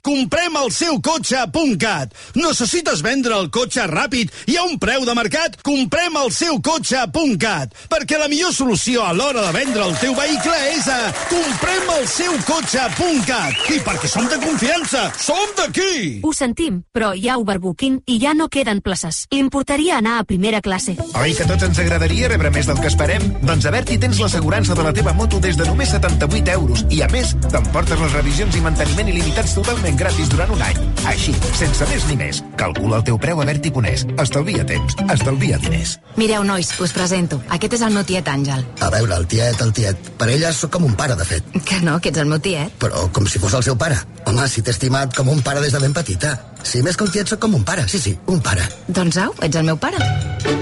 Comprem el seu cotxe a .cat. Necessites vendre el cotxe ràpid i a un preu de mercat? Comprem el seu cotxe a .cat. Perquè la millor solució a l'hora de vendre el teu vehicle és a Comprem el seu cotxe a .cat. I perquè som de confiança, som d'aquí! Ho sentim, però hi ha overbooking i ja no queden places. Importaria anar a primera classe. Oi que tots ens agradaria rebre més del que esperem? Doncs a Berti tens l'assegurança de la teva moto des de només 78 euros i, a més, t'emportes les revisions i manteniment il·limitats totalment gratis durant un any. Així, sense més ni més. Calcula el teu preu a Berti.es. Estalvia temps, estalvia diners. Mireu, nois, us presento. Aquest és el meu tiet Àngel. A veure, el tiet, el tiet. Per ella sóc com un pare, de fet. Que no, que ets el meu tiet. Però com si fos el seu pare. Home, si t'he estimat com un pare des de ben petita. Si més que un tiet sóc com un pare, sí, sí, un pare. Doncs au, ets el meu pare.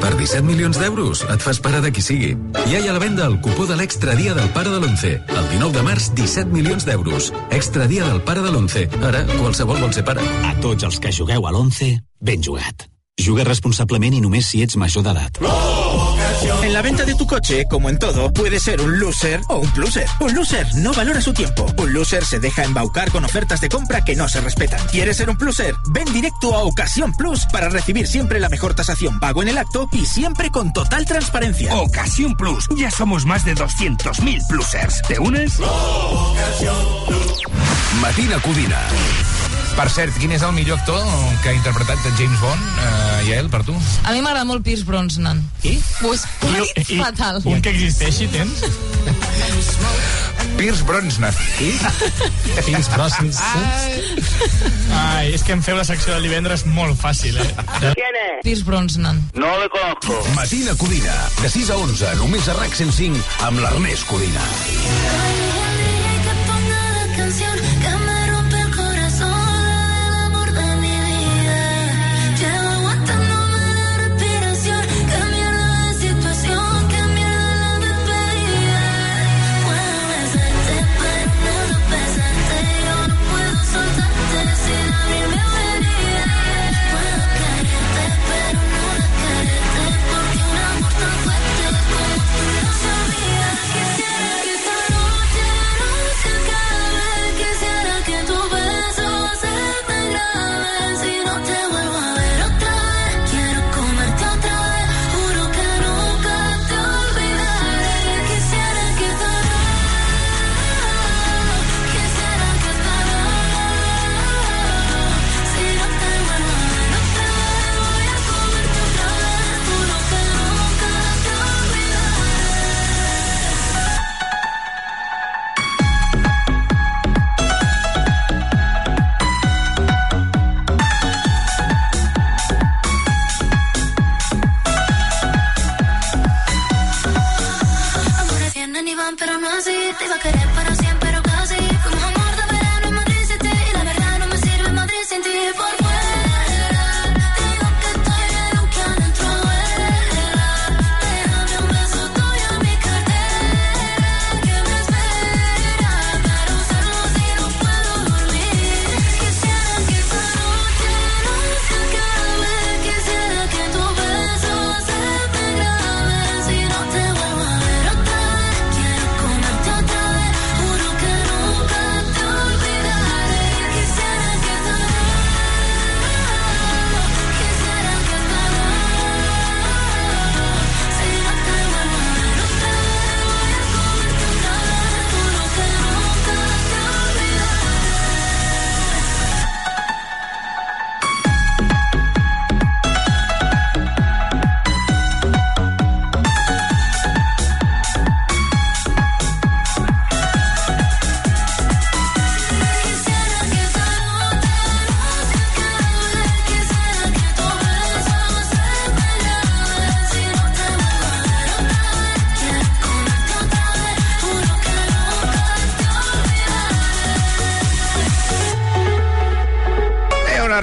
Per 17 milions d'euros et fas pare de qui sigui. Ja hi ha a la venda el cupó de l'extra dia del pare de l'11. El 19 de març, 17 milions d'euros. Extra dia del pare de l'11. Ara, qualsevol vol ser pare. A tots els que jugueu a l'11, ben jugat. Juga responsablement i només si ets major d'edat. En la venta de tu coche, como en todo, puede ser un loser o un pluser. Un loser no valora su tiempo. Un loser se deja embaucar con ofertas de compra que no se respetan. ¿Quieres ser un pluser? Ven directo a Ocasión Plus para recibir siempre la mejor tasación pago en el acto y siempre con total transparencia. Ocasión Plus. Ya somos más de 200.000 plusers. ¿Te unes? Matina Codina. Per cert, quin és el millor actor que ha interpretat James Bond, uh, Yael, per tu? A mi m'agrada molt Pierce Brosnan. I? Pues, ho he dit fatal. Un que existeixi tens? Pierce Brosnan. I? Pierce Brosnan. Ai, és que em feu la secció de divendres molt fàcil, eh? ¿Quién es? Pierce Brosnan. No le conozco. Matina Codina, de 6 a 11, només a RAC 105, amb l'Ernest Codina.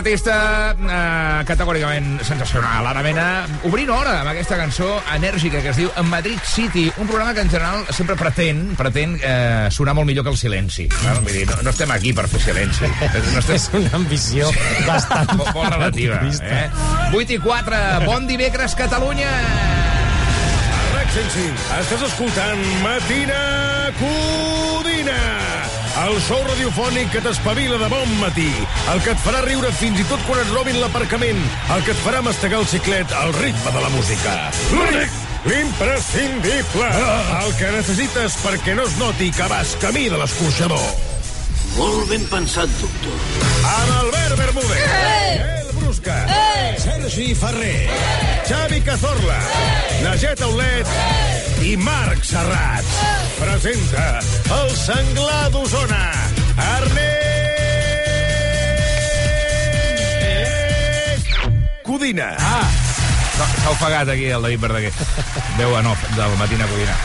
Artista eh, categòricament sensacional. Ara Mena, obrint hora amb aquesta cançó enèrgica que es diu Madrid City, un programa que en general sempre pretén, pretén eh, sonar molt millor que el silenci. No? Vull dir, no, no estem aquí per fer silenci. No estem... És una ambició bastant... molt, molt relativa. Eh? 8 i 4, bon dimecres, Catalunya! RAC 105, estàs escoltant Matina Codina, el show radiofònic que t'espavila de bon matí, el que et farà riure fins i tot quan et robin l'aparcament, el que et farà mastegar el xiclet al ritme de la música. L'únic, l'imprescindible, el que necessites perquè no es noti que vas camí de l'escorxador. Molt ben pensat, doctor. Amb Albert Bermúdez, El Brusca, Sergi Ferrer, Xavi Cazorla, Najet Aulet i Marc Serrat. Presenta el senglar d'Osona, Ernest Codina. Ah, s'ha ofegat aquí el David Verdaguer. En off del Matina Codina.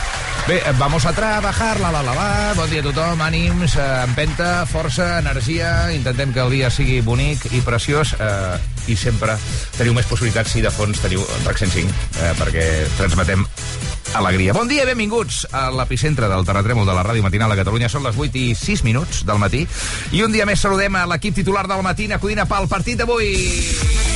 Bé, eh, vamos a trabajar, la, la, la, la. Bon dia a tothom, ànims, eh, empenta, força, energia. Intentem que el dia sigui bonic i preciós eh, i sempre teniu més possibilitats si de fons teniu RAC 105, eh, perquè transmetem alegria. Bon dia, benvinguts a l'epicentre del terratrèmol de la ràdio matinal a Catalunya. Són les 8 i 6 minuts del matí. I un dia més saludem a l'equip titular del matí, a pel partit d'avui.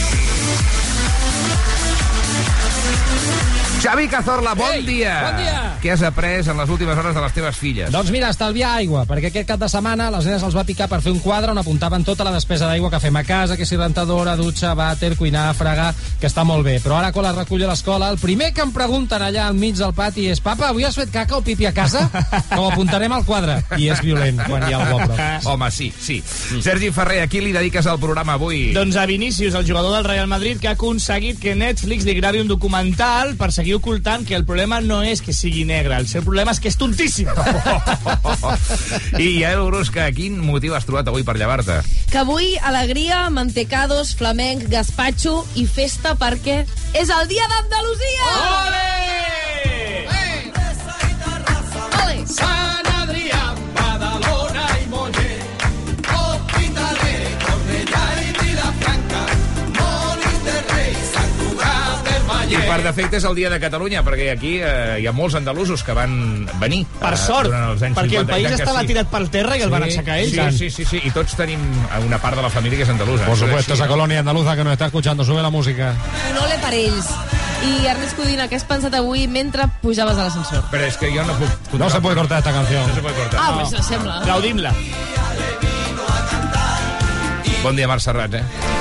Xavi Cazorla, bon Ei, dia. bon dia. Què has après en les últimes hores de les teves filles? Doncs mira, estalviar aigua, perquè aquest cap de setmana les nenes els va picar per fer un quadre on apuntaven tota la despesa d'aigua que fem a casa, que si rentadora, dutxa, vàter, cuinar, fregar, que està molt bé. Però ara, quan les recullo a l'escola, el primer que em pregunten allà al mig del pati és «Papa, avui has fet caca o pipi a casa?» Com apuntarem al quadre. I és violent quan hi ha algú a prop. Home, sí, sí. Sergi Ferrer, a qui li dediques el programa avui? Doncs a Vinícius, el jugador del Real Madrid, que ha aconseguit que Netflix li gravi un documental per seguir ocultant que el problema no és que sigui negre, el seu problema és que és tontíssim. I Yael Brusca, quin motiu has trobat avui per llevar-te? Que avui alegria, mantecados, flamenc, gaspatxo i festa perquè és el dia d'Andalusia! Ole! I per defecte és el dia de Catalunya, perquè aquí eh, hi ha molts andalusos que van venir. Per eh, sort, durant els anys perquè el 50, país estava sí. tirat per terra i el van aixecar ells. Sí, sí, sí, sí, i tots tenim una part de la família que és andalusa. Por supuesto, esa colonia andaluza que nos está escuchando, sube la música. Un ole per ells. I Ernest Codina, què has pensat avui mentre pujaves a l'ascensor? Però és que jo no puc... No se puede cortar esta canción. No se puede cortar. Ah, pues sembla. Gaudim-la. Bon dia, Marc Serrat, eh?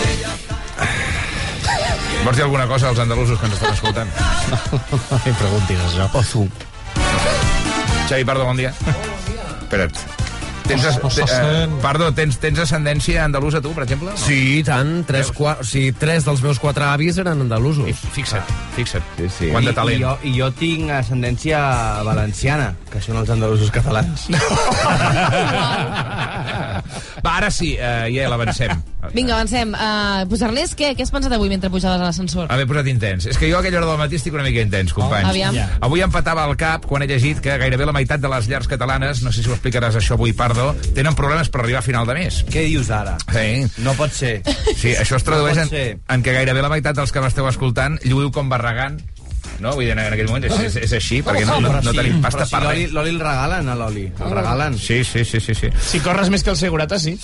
Vols dir alguna cosa als andalusos que ens estan escoltant? No em preguntis això. Ozu. Xavi Pardo, bon dia. Espera't. Tens, Os- os- te- eh, sent. perdó, tens, tens ascendència andalusa, tu, per exemple? No? Sí, i tant. Tres, qua... o sigui, tres dels meus quatre avis eren andalusos. Fixa't, fixa't. Sí, sí. Quant de I- talent. I jo, I jo tinc ascendència valenciana, que són els andalusos catalans. Va, ara sí, eh, ja l'avancem. Vinga, avancem. Uh, pues Ernest, què? Què has pensat avui mentre pujaves a l'ascensor? M'he posat intens. És que jo a aquella hora del matí estic una mica intens, companys. Oh, aviam. Ja. Avui em patava al cap quan he llegit que gairebé la meitat de les llars catalanes, no sé si ho explicaràs això avui, Pardo, tenen problemes per arribar a final de mes. Què dius ara? Sí. No pot ser. Sí, això es tradueix No en, en que gairebé la meitat dels que m'esteu escoltant lluïu com barragant no? Vull dir, en aquell moment és, és, és així, perquè no, no, no tenim pasta per l'oli res. l'oli el regalen, a l'oli. El regalen. Sí, sí, sí, sí, sí. Si corres més que el segurata, sí.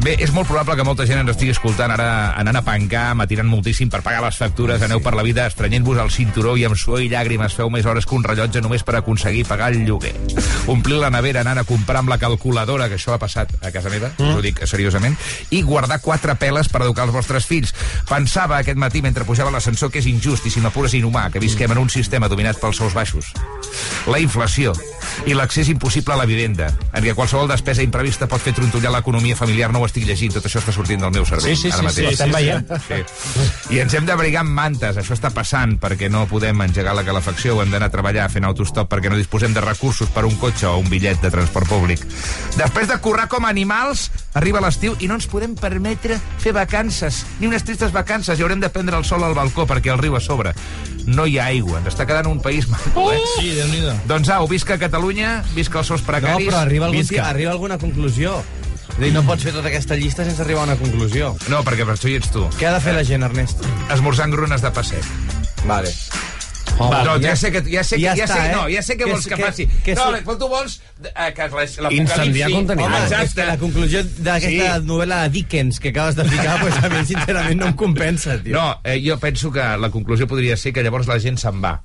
Bé, és molt probable que molta gent ens estigui escoltant ara anant a pencar, matinant moltíssim per pagar les factures, aneu per la vida estrenyent-vos al cinturó i amb suor i llàgrimes feu més hores que un rellotge només per aconseguir pagar el lloguer. Omplir la nevera anant a comprar amb la calculadora, que això ha passat a casa meva, mm. us ho dic seriosament, i guardar quatre peles per educar els vostres fills. Pensava aquest matí, mentre pujava l'ascensor, que és injust i si m'apures inhumà, que visquem en un sistema dominat pels sous baixos. La inflació i l'accés impossible a la vivenda, en què qualsevol despesa imprevista pot fer trontollar l'economia familiar, no ho estic llegint, tot això està sortint del meu cervell. Sí, sí, ara sí, mateix. sí, estem veient. Sí. I ens hem d'abrigar amb mantes, això està passant perquè no podem engegar la calefacció o hem d'anar a treballar fent autostop perquè no disposem de recursos per un cotxe o un bitllet de transport públic. Després de currar com animals, arriba l'estiu i no ens podem permetre fer vacances, ni unes tristes vacances, i haurem de prendre el sol al balcó perquè el riu a sobre. No hi ha aigua, ens està quedant un país maco, eh? Sí, Déu-n'hi-do. Doncs au, visca Catalunya, visca els seus No, precaris. però arriba, algun visca. dia, arriba alguna conclusió. És dir, no pots fer tota aquesta llista sense arribar a una conclusió. No, perquè per això hi ets tu. Què ha de fer la gent, Ernest? Esmorzar en grunes de passeig. Vale. Va, no, ja, sé que, ja sé que, Ja ja, està, sé, eh? no, ja sé que, Que vols que, que- faci. que no, però tu vols eh, que l'apocalipsi... Incendiar contenidors. Home, és que Exacte. la conclusió d'aquesta Sí. novel·la de Dickens que acabes de ficar, pues, a mi sincerament no em compensa, tio. No, eh, jo penso que la conclusió podria ser que llavors la gent se'n va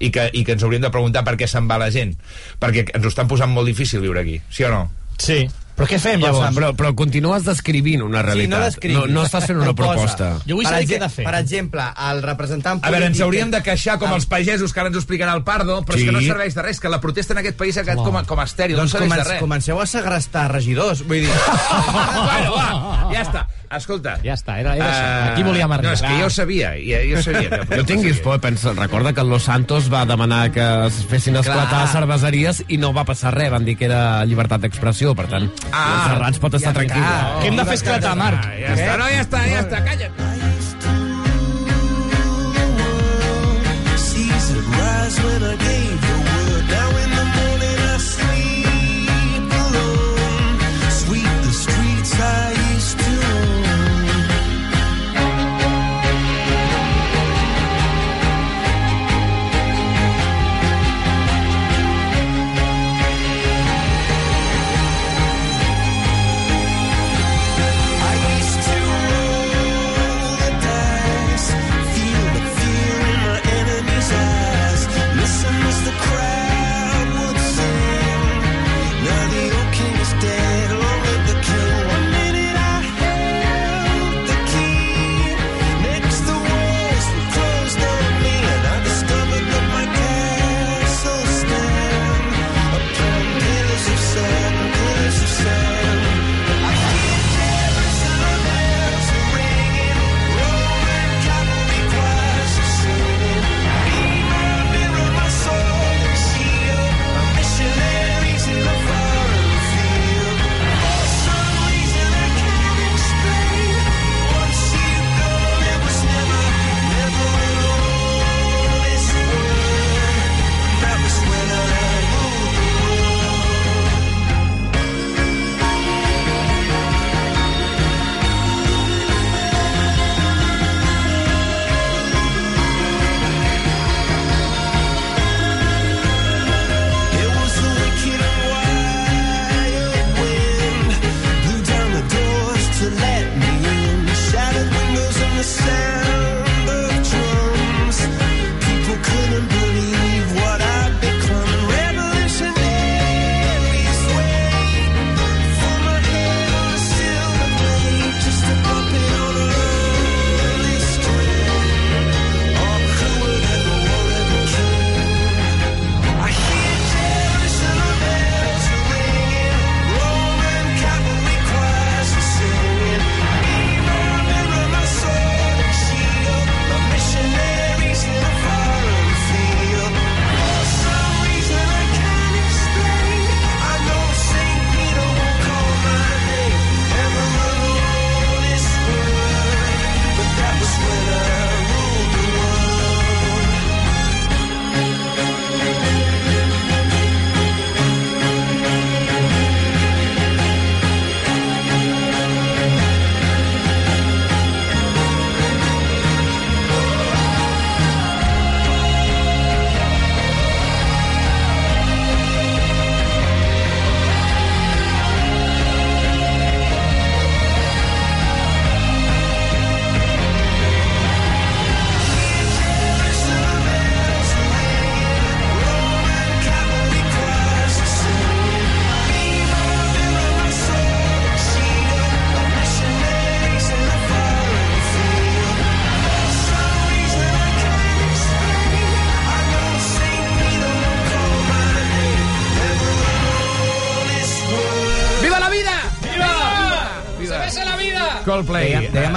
i que, i que ens hauríem de preguntar per què se'n va la gent perquè ens ho estan posant molt difícil viure aquí, sí o no? Sí. Però què fem, Però, llavors? però, però continues descrivint una realitat. no descriguis. no, no estàs fent una proposta. Jo vull per saber què he de fer. Per exemple, el representant A veure, ens polític- hauríem de queixar com els pagesos, que ara ens ho explicarà el Pardo, però és Sí. que no serveix de res, que la protesta en aquest país ha quedat com a, com a estèril, Doncs no serveix de comence, res. comenceu a segrestar regidors. Vull dir, bueno, va, ja està. Escolta. Ja està, era, era Eh, això. Aquí volíem arribar. No, és que jo ho sabia, ja, jo sabia. Que No tinguis por, pensa, recorda que el Los Santos va demanar que es fessin esclatar Clar. cerveseries i no va passar res, van dir que era llibertat d'expressió, per tant, Ah. ah, Serrans pot estar Ja tranquil. està. Què hem de fer esclatar, Marc? Ja està, no, ja està, ja està, calla't. Rise when I gave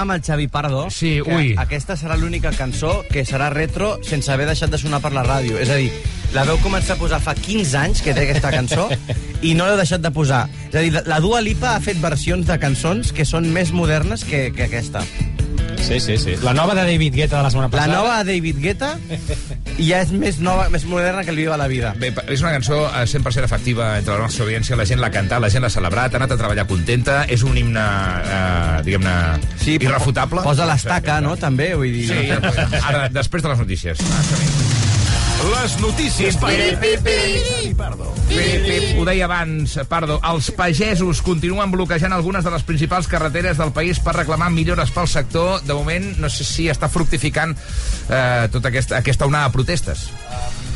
amb el Xavi Pardo Sí, que ui. aquesta serà l'única cançó que serà retro sense haver deixat de sonar per la ràdio. És a dir, la veu començar a posar fa 15 anys que té aquesta cançó i no l'heu deixat de posar. És a dir, la- la Dua Lipa ha fet versions de cançons que són més modernes que, que aquesta. Sí, sí, sí. La nova de David Guetta de la setmana La passada. nova de David Guetta ja és més nova, més moderna que el Viva la Vida. Bé, és una cançó eh, 100% efectiva entre la nostra audiència, la gent l'ha cantat, la gent l'ha celebrat, ha anat a treballar contenta, és un himne, eh, diguem-ne, Sí, irrefutable. Posa l'estaca, no?, també, vull dir... Sí, ara, després de les notícies. Les notícies. Pip, ho deia abans, Pardo, els pagesos continuen bloquejant algunes de les principals carreteres del país per reclamar millores pel sector. De moment, no sé si està fructificant eh, tota aquesta, aquesta onada de protestes.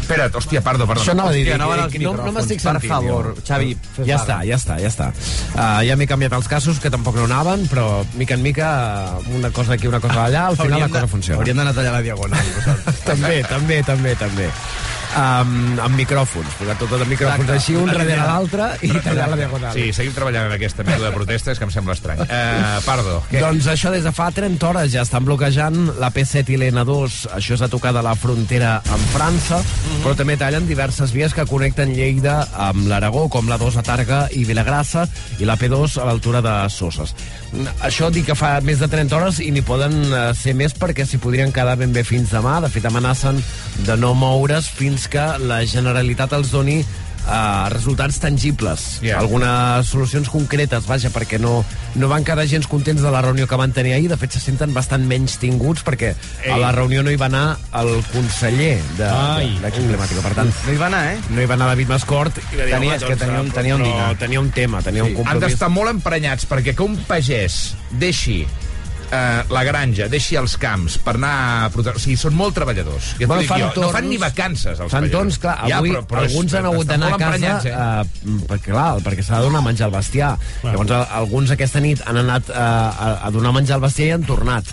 Espera't, hòstia, perdó, perdó. Això anava a dir, Hòstia, que- anaven que els no, no micròfons. m'estic Per sentint. favor, jo. Xavi, Ja està, ja està, ja està. Uh, ja m'he canviat els casos, que tampoc no anaven, però mica en mica, una cosa aquí, una cosa allà, al final la cosa funciona. Hauríem d'anar a tallar la diagonal. també, també, també, també. Um, amb micròfons, posar tot de micròfons Exacte. així, un darrere l'altre i tallar la diagonal. Sí, seguim treballant en aquesta mètode de protestes que em sembla estrany. Uh, perdó. Què? Doncs això des de fa 30 hores ja estan bloquejant la P7 i l'N2. Això és a tocar de la frontera amb França, Mhm. però també tallen diverses vies que connecten Lleida amb l'Aragó, com la 2 a Targa i Vilagrassa i la P2 a l'altura de Soses. Això dic que fa més de 30 hores i n'hi poden eh, ser més perquè s'hi podrien quedar ben bé fins demà. De fet, amenacen de no moure's fins que la Generalitat els doni uh, resultats tangibles, Yeah. algunes solucions concretes, vaja, perquè no, no van quedar gens contents de la reunió que van tenir ahir, de fet se senten bastant menys tinguts perquè Ei. a la reunió no hi va anar el conseller de, Ai. de, d'Acció Climàtica, per tant... No hi va anar, eh? No hi va anar David Mascort i va dir, Tenia- que tenia un- tenia un dinar. Tenia un tema, tenia un Han compromís. d'estar molt emprenyats perquè que un pagès deixi eh, la granja, deixi els camps per anar a. O sigui, són molt treballadors. Ja Bueno, fan jo. no torns- fan ni vacances, els Fan torns, clar, avui ja, però, però és- alguns han hagut d'anar a casa eh? eh, perquè, clar, perquè s'ha de donar menjar al bestiar. Llavors, a- alguns aquesta nit han anat eh, a, a donar menjar al bestiar i han tornat.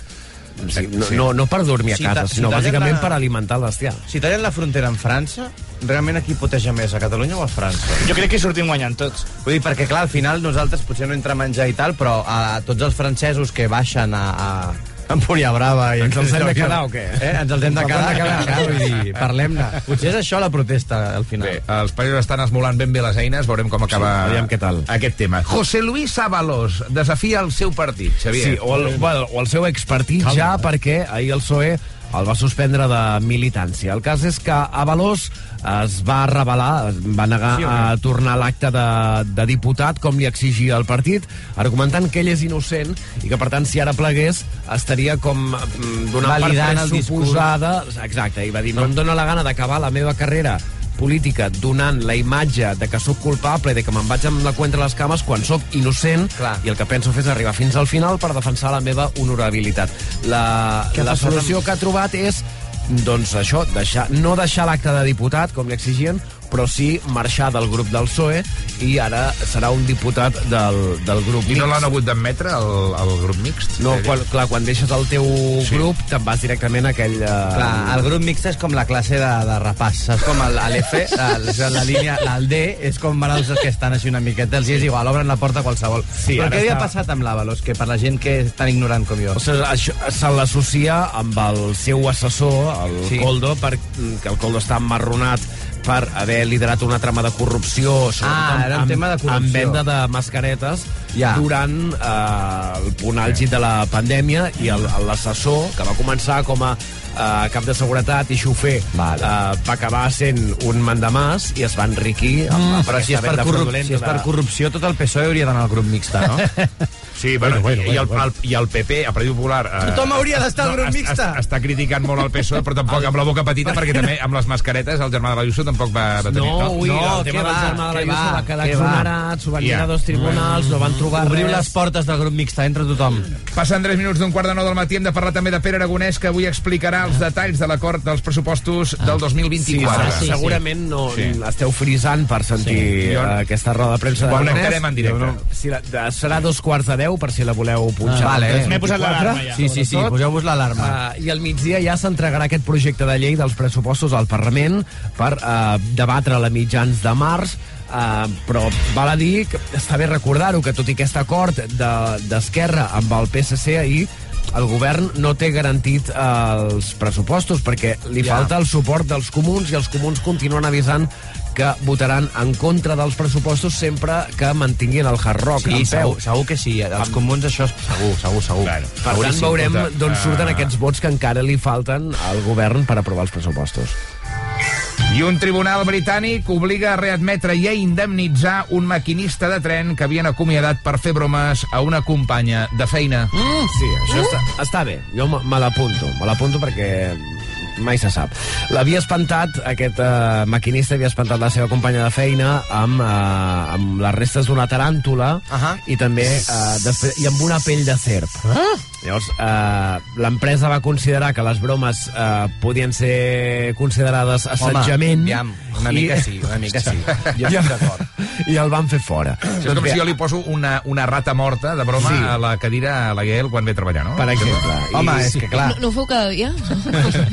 O sigui, no, Sí. no, no per dormir a Si casa, ta- si sinó bàsicament la- per alimentar el bestiar. Si tallen la frontera amb França, realment aquí poteja més, a Catalunya o a França? Jo crec que hi sortim guanyant tots. Vull dir, perquè clar, al final nosaltres potser no entra menjar i tal, però a tots els francesos que baixen a, a Empúria Brava... I Ens els hem de quedar, o què? Eh? Ens els hem de quedar, de quedar, clar, vull dir, parlem-ne. Potser és això la protesta, al final. Bé, els països estan esmolant ben bé les eines, veurem com acaba Sí, aviam què tal. aquest tema. José Luis Ábalos desafia el seu partit, Xavier. Sí, o el, bueno, o el seu expartit ja, perquè ahir el PSOE el va suspendre de militància. El cas és que Avalos es va revelar, va negar Sí, a tornar a l'acte de, de diputat, com li exigia el partit, argumentant que ell és innocent i que, per tant, si ara plegués, estaria com mm, donant Validant per discurs. pressuposada... Exacte, i va dir, no em dóna la gana d'acabar la meva carrera política donant la imatge de que sóc culpable i de que me'n vaig amb la cua entre les cames quan sóc innocent Clar. i el que penso fer és arribar fins al final per defensar la meva honorabilitat. La, Què ha la solució que ha trobat és doncs això, deixar, no deixar l'acte de diputat, com li exigien, però sí marxar del grup del PSOE i ara serà un diputat del, del grup I no mixt. l'han hagut d'admetre, el, el grup mixt? No, quan, clar, quan deixes el teu Sí. sí. grup te'n vas directament a aquell... eh, Clar, el grup mixt és com la classe de, de repàs, saps? Com el- a l'F, el- la línia, el D, és com van els que estan així una miqueta, els és igual, obren la porta a qualsevol. Sí, Però què havia està- passat amb l'Avalos, que per la gent que és tan ignorant com jo? O sigui, això se l'associa amb el seu assessor, el Sí. sí. Coldo, per, que el Coldo està emmarronat per haver liderat una trama de corrupció, sobretot Ah, amb, tema de corrupció. amb venda de mascaretes Ja. durant eh, el punt àlgid de la pandèmia i el- l'assessor, que va començar com a eh, cap de seguretat i xofer, Vale. eh, va acabar sent un mandamàs i es va enriquir amb, Mm, però si és, per corrup si és per corrupció, tot el PSOE hauria d'anar al grup mixta, no? Sí, bueno, Bueno, bueno, i, el, bueno, el, i el PP, el Partit Popular... Eh, Tothom hauria d'estar al grup es- mixta. es- Està criticant molt el PSOE, però tampoc amb la boca petita, perquè també amb les mascaretes el germà de l'Ayuso tampoc va, va tenir... No, ui, No, el tema del va, germà de la Ayuso va, va quedar exonerat, s'ho van mirar dos tribunals, no van trobar Obriu res. les portes del grup mixta, entra tothom. Passen 3 minuts d'un quart de nou del matí. Hem de parlar també de Pere Aragonès, que avui explicarà els detalls de l'acord dels pressupostos del 2024. Sí, sí, segurament no, Sí. sí. esteu frisant per sentir Sí, sí, jo- aquesta roda de premsa de Ho Aragonès. connectarem en directe. Jo No, si la, de, serà dos quarts de deu, per si la voleu punxar. Ah, vale. M'he posat l'alarma ja. Sí, sí, sí, poseu-vos l'alarma. Uh, I al migdia ja s'entregarà aquest projecte de llei dels pressupostos al Parlament per uh, debatre a mitjans de març Uh, però val a dir que està bé recordar-ho que tot i aquest acord de- d'Esquerra de, amb el PSC ahir el govern no té garantit uh, els pressupostos perquè li Ja. falta el suport dels comuns i els comuns continuen avisant que votaran en contra dels pressupostos sempre que mantinguin el hard rock Sí, en peu. segur, segur que sí. Els Amb- comuns això és segur, segur, segur. Claro. Per tant, veurem d'on surten eh, aquests vots que encara li falten al govern per aprovar els pressupostos. I un tribunal britànic obliga a readmetre i a indemnitzar un maquinista de tren que havien acomiadat per fer bromes a una companya de feina. Mm, sí, això està, està bé. Jo me l'apunto. Me l'apunto perquè mai se sap. L'havia espantat, aquest eh, maquinista havia espantat la seva companya de feina amb, eh, amb les restes d'una taràntula uh -huh. i també eh, després, i amb una pell de serp. Ah? Llavors, eh, l'empresa va considerar que les bromes eh, podien ser considerades assetjament. Home, aviam, una mica sí, una mica sí. Jo I, estic d'acord. I el van fer fora. Això és com bé, si jo li poso una, una rata morta de broma Sí. a la cadira a la Gael quan ve a treballar, no? Per exemple. Home, és que clar... No, no ho feu cada dia?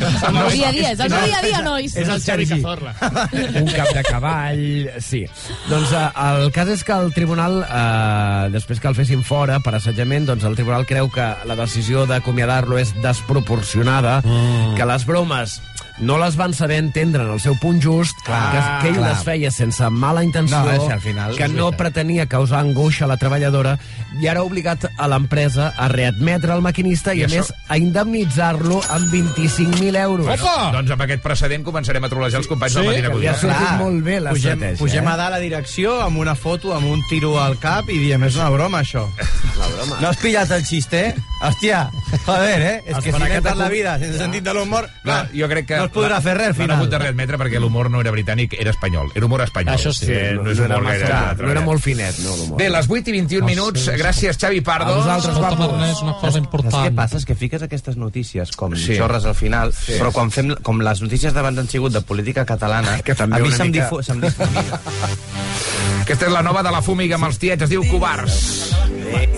És el meu dia a dia, és el meu dia a dia, nois. És el Sergi. un cap de cavall, sí. Doncs eh, el cas és que el tribunal, eh, després que el fessin fora per assetjament, doncs el tribunal creu que la decisió d'acomiadar-lo és desproporcionada, mm. que les bromes no les van saber entendre en el seu punt just, Clar, que, que ell clar. les feia sense mala intenció, No, és al final que no veritat. pretenia causar angoixa a la treballadora, i ara ha obligat a l'empresa a readmetre el maquinista i, I a això- més, a indemnitzar-lo amb 25.000 euros. Bueno, doncs amb aquest precedent començarem a trolejar els companys Sí, del Matina que li ha molt bé Pugem, l'estratègia. pugem eh? a dalt a la direcció amb una foto, amb un tiro al cap i diem, és una broma, això. La broma. No has pillat el xiste? Hòstia, joder, eh? És Els que per la vida sense sentit de l'humor... Jo crec que... No es podrà fer res, al L'han final. hagut de readmetre perquè l'humor no era britànic, era espanyol. Era humor espanyol. Això sí, Eh, no, no, és no era humor massa- gaire... no era treballat. molt finet, no, l'humor. Bé, les 8 i 21 minuts. Gràcies, Xavi Pardo. A vosaltres, guapos. Ernest, una cosa Saps què important. passa? És que fiques aquestes notícies com Sí. sí. xorres al final, Sí. sí. però quan fem, com les notícies d'abans han sigut de política catalana, Que també a mi se'm, mica- difu se'm difumina. Aquesta és la nova de la Fúmiga amb els tiets. Es diu Covards.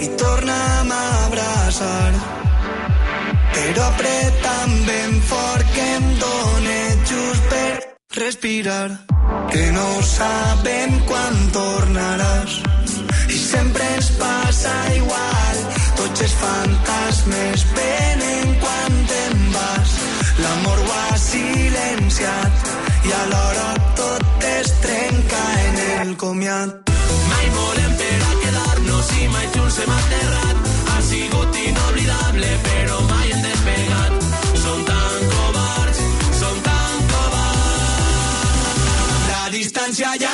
i torna'm a abraçar però apreta'm ben fort que em dóna just per respirar que no sabem quan tornaràs. I sempre ens passa igual tots els fantasmes venen distància ja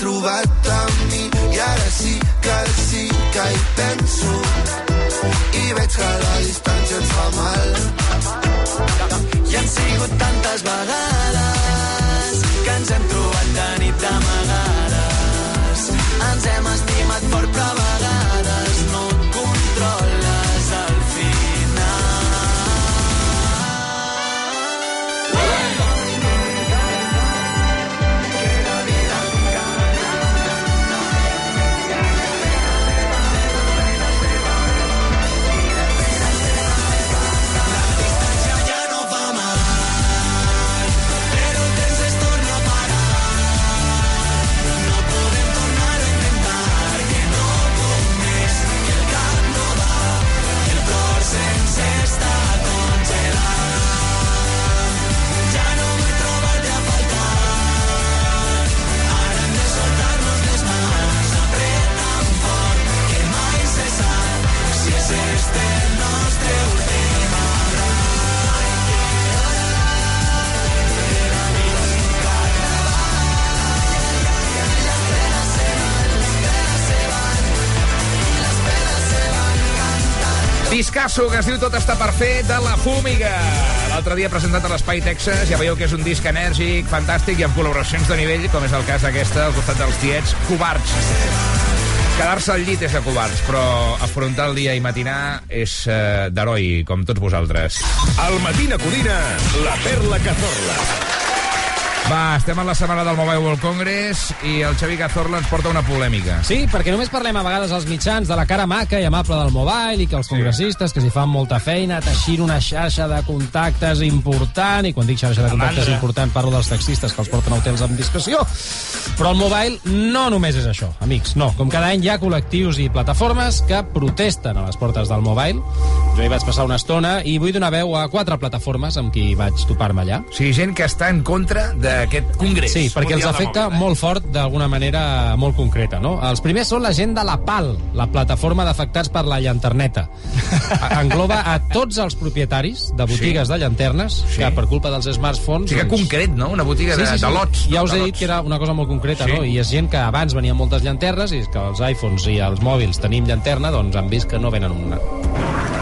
trobat a mi. I ara sí que sí que hi penso. I veig que la distància ens fa mal. I han sigut tantes vegades que ens hem trobat de nit d'amagades. Ens hem estimat fort però Discasso, que es diu Tot està per fer, de la Fúmiga. L'altre dia presentat a l'Espai Texas, ja veieu que és un disc enèrgic, fantàstic i amb col·laboracions de nivell, com és el cas d'aquesta, al costat dels tiets, Covards. Quedar-se al llit és de covards, però afrontar el dia i matinar és eh, d'heroi, com tots vosaltres. Al Matina Codina, la perla que zorla. Va, estem en la setmana del Mobile World Congress i el Xavi Cazorla ens porta una polèmica. Sí, perquè només parlem a vegades als mitjans de la cara maca i amable del mobile i que els congressistes que s'hi fan molta feina teixint una xarxa de contactes important i quan dic xarxa de contactes important parlo dels taxistes que els porten a hotels amb discreció però el mobile no només és això, amics, no. Com cada any hi ha col·lectius i plataformes que protesten a les portes del mobile. Jo hi vaig passar una estona i vull donar veu a quatre plataformes amb qui vaig topar-me allà. O sigui, gent que està en contra d'aquest congrés. Sí, perquè els afecta eh? molt fort d'alguna manera molt concreta, no? Els primers són la gent de la PAL, la plataforma d'afectats per la llanterneta. Engloba a tots els propietaris de botigues Sí. de llanternes Sí. que per culpa dels smartphones... O sigui, que concret, no? Una botiga de, de lots. Ja us he dit que era una cosa molt concreta, Sí. no? I és gent que abans venien moltes llanternes i és que els iPhones i els mòbils tenim llanterna, doncs han vist que no venen una.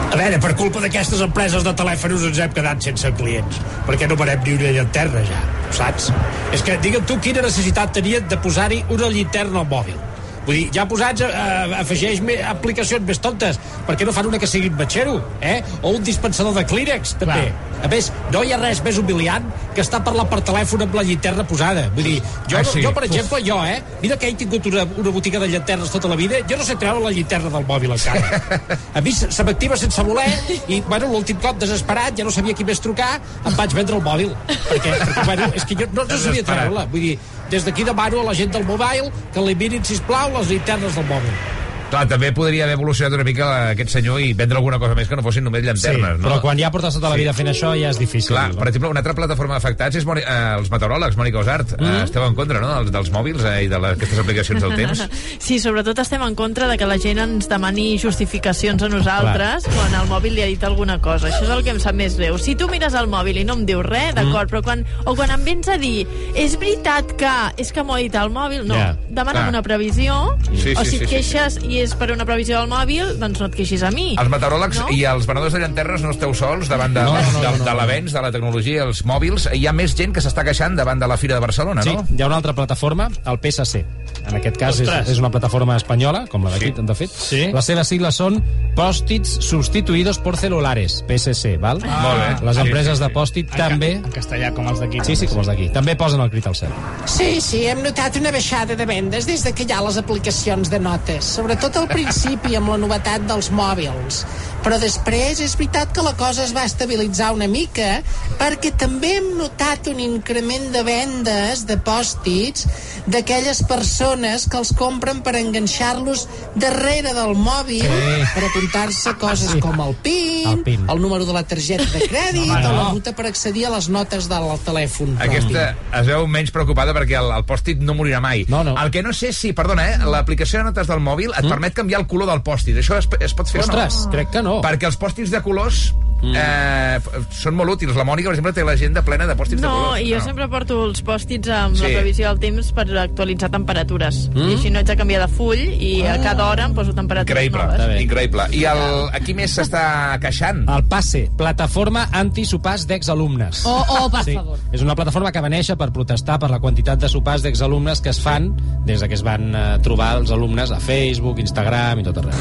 A veure, per culpa d'aquestes empreses de telèfons ens hem quedat sense clients, perquè no parem ni una llanterna ja, saps? És que, digue'm tu, quina necessitat tenien de posar-hi una llanterna al mòbil? Vull dir, ja posats, eh, afegeix me, aplicacions més tontes, perquè no fan una que sigui un batxero, eh? O un dispensador de Kleenex, també. A més, no hi ha res més humiliant que estar parlant per telèfon amb la llanterna posada. Vull dir, jo, Ah, sí? jo per exemple, jo, eh? Mira que he tingut una, una botiga de llanternes tota la vida, jo no sé treure la llanterna del mòbil encara. A mi se se m'activa sense voler i, bueno, l'últim cop desesperat, ja no sabia qui més trucar, em vaig vendre el mòbil. Perquè, perquè bueno, és que jo no, no sabia treure-la. Vull dir, des d'aquí demano a la gent del mobile que eliminin, sisplau, les linternes del mòbil. Clar, també podria haver evolucionat una mica aquest senyor i vendre alguna cosa més que no fossin només llanternes, no? però quan ja portes tota la Sí. vida fent això ja és difícil. Clar, per exemple, una altra plataforma d'afectats és Moni, eh, els meteoròlegs, Mònica Osart. Mm. Eh, esteu en contra, no?, dels, dels mòbils eh, i de les, aquestes aplicacions del temps. Sí, sobretot estem en contra de que la gent ens demani justificacions a nosaltres Clar. quan el mòbil li ha dit alguna cosa. Això és el que em sap més greu. Si tu mires el mòbil i no em dius res, d'acord, però quan, o quan em vens a dir és veritat que és que m'ho ha dit el mòbil, no. Ja, Demana'm clar. una previsió, Sí, o sí, si sí, et sí, queixes i és per una previsió del mòbil, doncs no et queixis a mi. Els meteoròlegs No? i els venedors de llanternes no esteu sols davant de, No, no, no, de, no, no. de l'avenç de la tecnologia i els mòbils. Hi ha més gent que s'està queixant davant de la Fira de Barcelona, Sí, no? hi ha una altra plataforma, el PSC. En aquest cas és, Ostres. és una plataforma espanyola, com la d'aquí, Sí. de fet. Sí. Les seves sigles són Post-its sustituïdos por celulares, PSC, val? Ah. Molt bé. Les Sí, empreses sí, sí. de Post-it també... En castellà, com els d'aquí. Sí, sí, com els d'aquí. També posen el crit al cel. Sí, sí, hem notat una baixada de vendes des de que hi ha les aplicacions de notes, sobretot al principi amb la novetat dels mòbils. Però després és veritat que la cosa es va estabilitzar una mica perquè també hem notat un increment de vendes de pòstits d'aquelles persones que els compren per enganxar-los darrere del mòbil Sí. per apuntar-se coses Sí. com el PIN, El PIN. el número de la targeta de crèdit Home, o la no. ruta per accedir a les notes del telèfon. propi. Aquesta es veu menys preocupada perquè el, el pòstit no morirà mai. No, no. El que no sé si, perdona, eh, l'aplicació de notes del mòbil et permet canviar el color del pòstit. Això es, es pot fer Ostres, o no? crec que no. Perquè els pòstits de colors eh, f- són molt útils. La Mònica, per exemple, té l'agenda plena de pòstits de No, colors. i jo sempre porto els pòstits amb Sí. la previsió del temps per actualitzar temperatures. Mm. I així no haig de canviar de full i a cada hora em poso temperatures Increïble, noves. increïble. I el, aquí més s'està queixant? El PASSE, Plataforma Antisopars d'Exalumnes. Oh, oh, per Sí, favor. és una plataforma que va néixer per protestar per la quantitat de sopars d'exalumnes que es fan des de que es van eh, trobar els alumnes a Facebook, Instagram i tot arreu.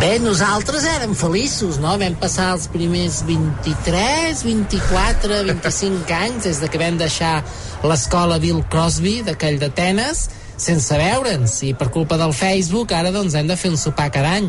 Bé, nosaltres érem feliços, no? Vam passar els primers 23, 24, 25 anys des de que vam deixar l'escola Bill Crosby, d'aquell d'Atenes, sense veure'ns. I per culpa del Facebook, ara doncs hem de fer un sopar cada any.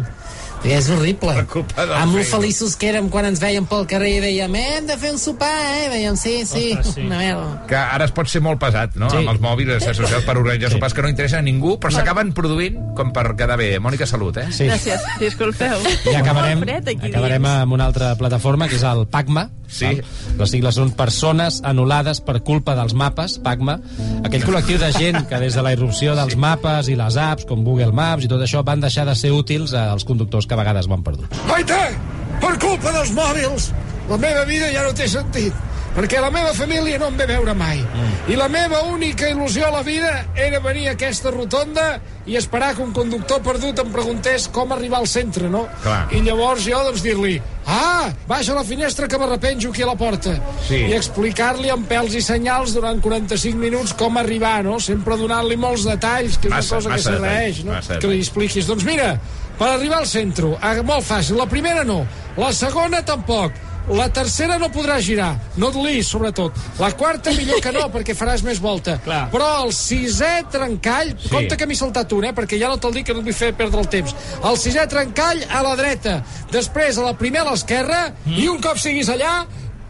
I és horrible. Amb lo feliços que érem quan ens veiem pel carrer i dèiem, eh, hem de fer un sopar, eh? Dèiem, sí, sí, Ostres, sí. una merda. que ara es pot ser molt pesat, no?, Sí. amb els mòbils les socials per organitzar Sí. sopars que no interessen a ningú, però s'acaben produint com per quedar bé. Mònica, salut, eh? Sí. Gràcies, disculpeu. I acabarem, Molt fred aquí acabarem amb una altra plataforma, que és el PACMA. Sí. val? Les sigles són Persones Anul·lades per culpa dels mapes, PACMA. Aquell col·lectiu de gent que des de la irrupció dels mapes i les apps, com Google Maps i tot això, van deixar de ser útils als conductors que a vegades van perduts. Maite, per culpa dels mòbils, la meva vida ja no té sentit. Perquè la meva família no em ve veure mai. Mm. I la meva única il·lusió a la vida era venir a aquesta rotonda i esperar que un conductor perdut em preguntés com arribar al centre, no? Clar. I llavors jo, doncs, dir-li ah, baixa la finestra que m'arrepenjo aquí a la porta. Sí. I explicar-li amb pèls i senyals durant 45 minuts com arribar, no? Sempre donant-li molts detalls, que és Massa, una cosa que s'agraeix, no? massa Que li expliquis. Doncs mira, per arribar al centre, ah, molt fàcil. La primera no, la segona tampoc. La tercera no podrà girar, no et lis, sobretot. La quarta millor que no, perquè faràs més volta. Clar. Però el sisè trencall, sí. compte que m'he saltat un, eh, perquè ja no te'l dic que no et vull fer perdre el temps. El sisè trencall a la dreta, després a la primera a l'esquerra, mm. i un cop siguis allà,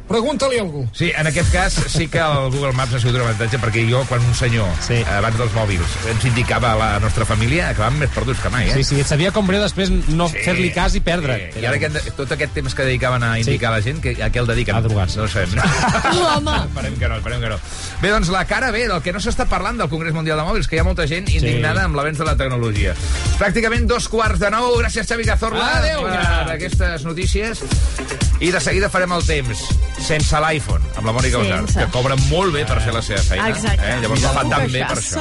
pregunta-li algú. Sí, en aquest cas sí que el Google Maps ha sigut un avantatge perquè jo, quan un senyor, sí. abans dels mòbils, ens indicava a la nostra família, acabàvem més perduts que mai, eh? Sí, sí, et sabia com greu després no sí. fer-li cas i perdre. Sí. I ara que, tot aquest temps que dedicaven a indicar sí. a la gent, que, a què el dediquen? A drogar-se. No ho sabem. Home. esperem que no, esperem que no. Bé, doncs la cara bé del que no s'està parlant del Congrés Mundial de Mòbils, que hi ha molta gent indignada amb l'avenç de la tecnologia. Pràcticament dos quarts de nou. Gràcies, Xavi Cazorla, Adéu. per aquestes notícies. I de seguida farem el temps sense l'iPhone, amb la Mònica Osar, Sense. que cobra molt bé per fer la seva feina. Exacte. Eh? Llavors no fa tan bé per això.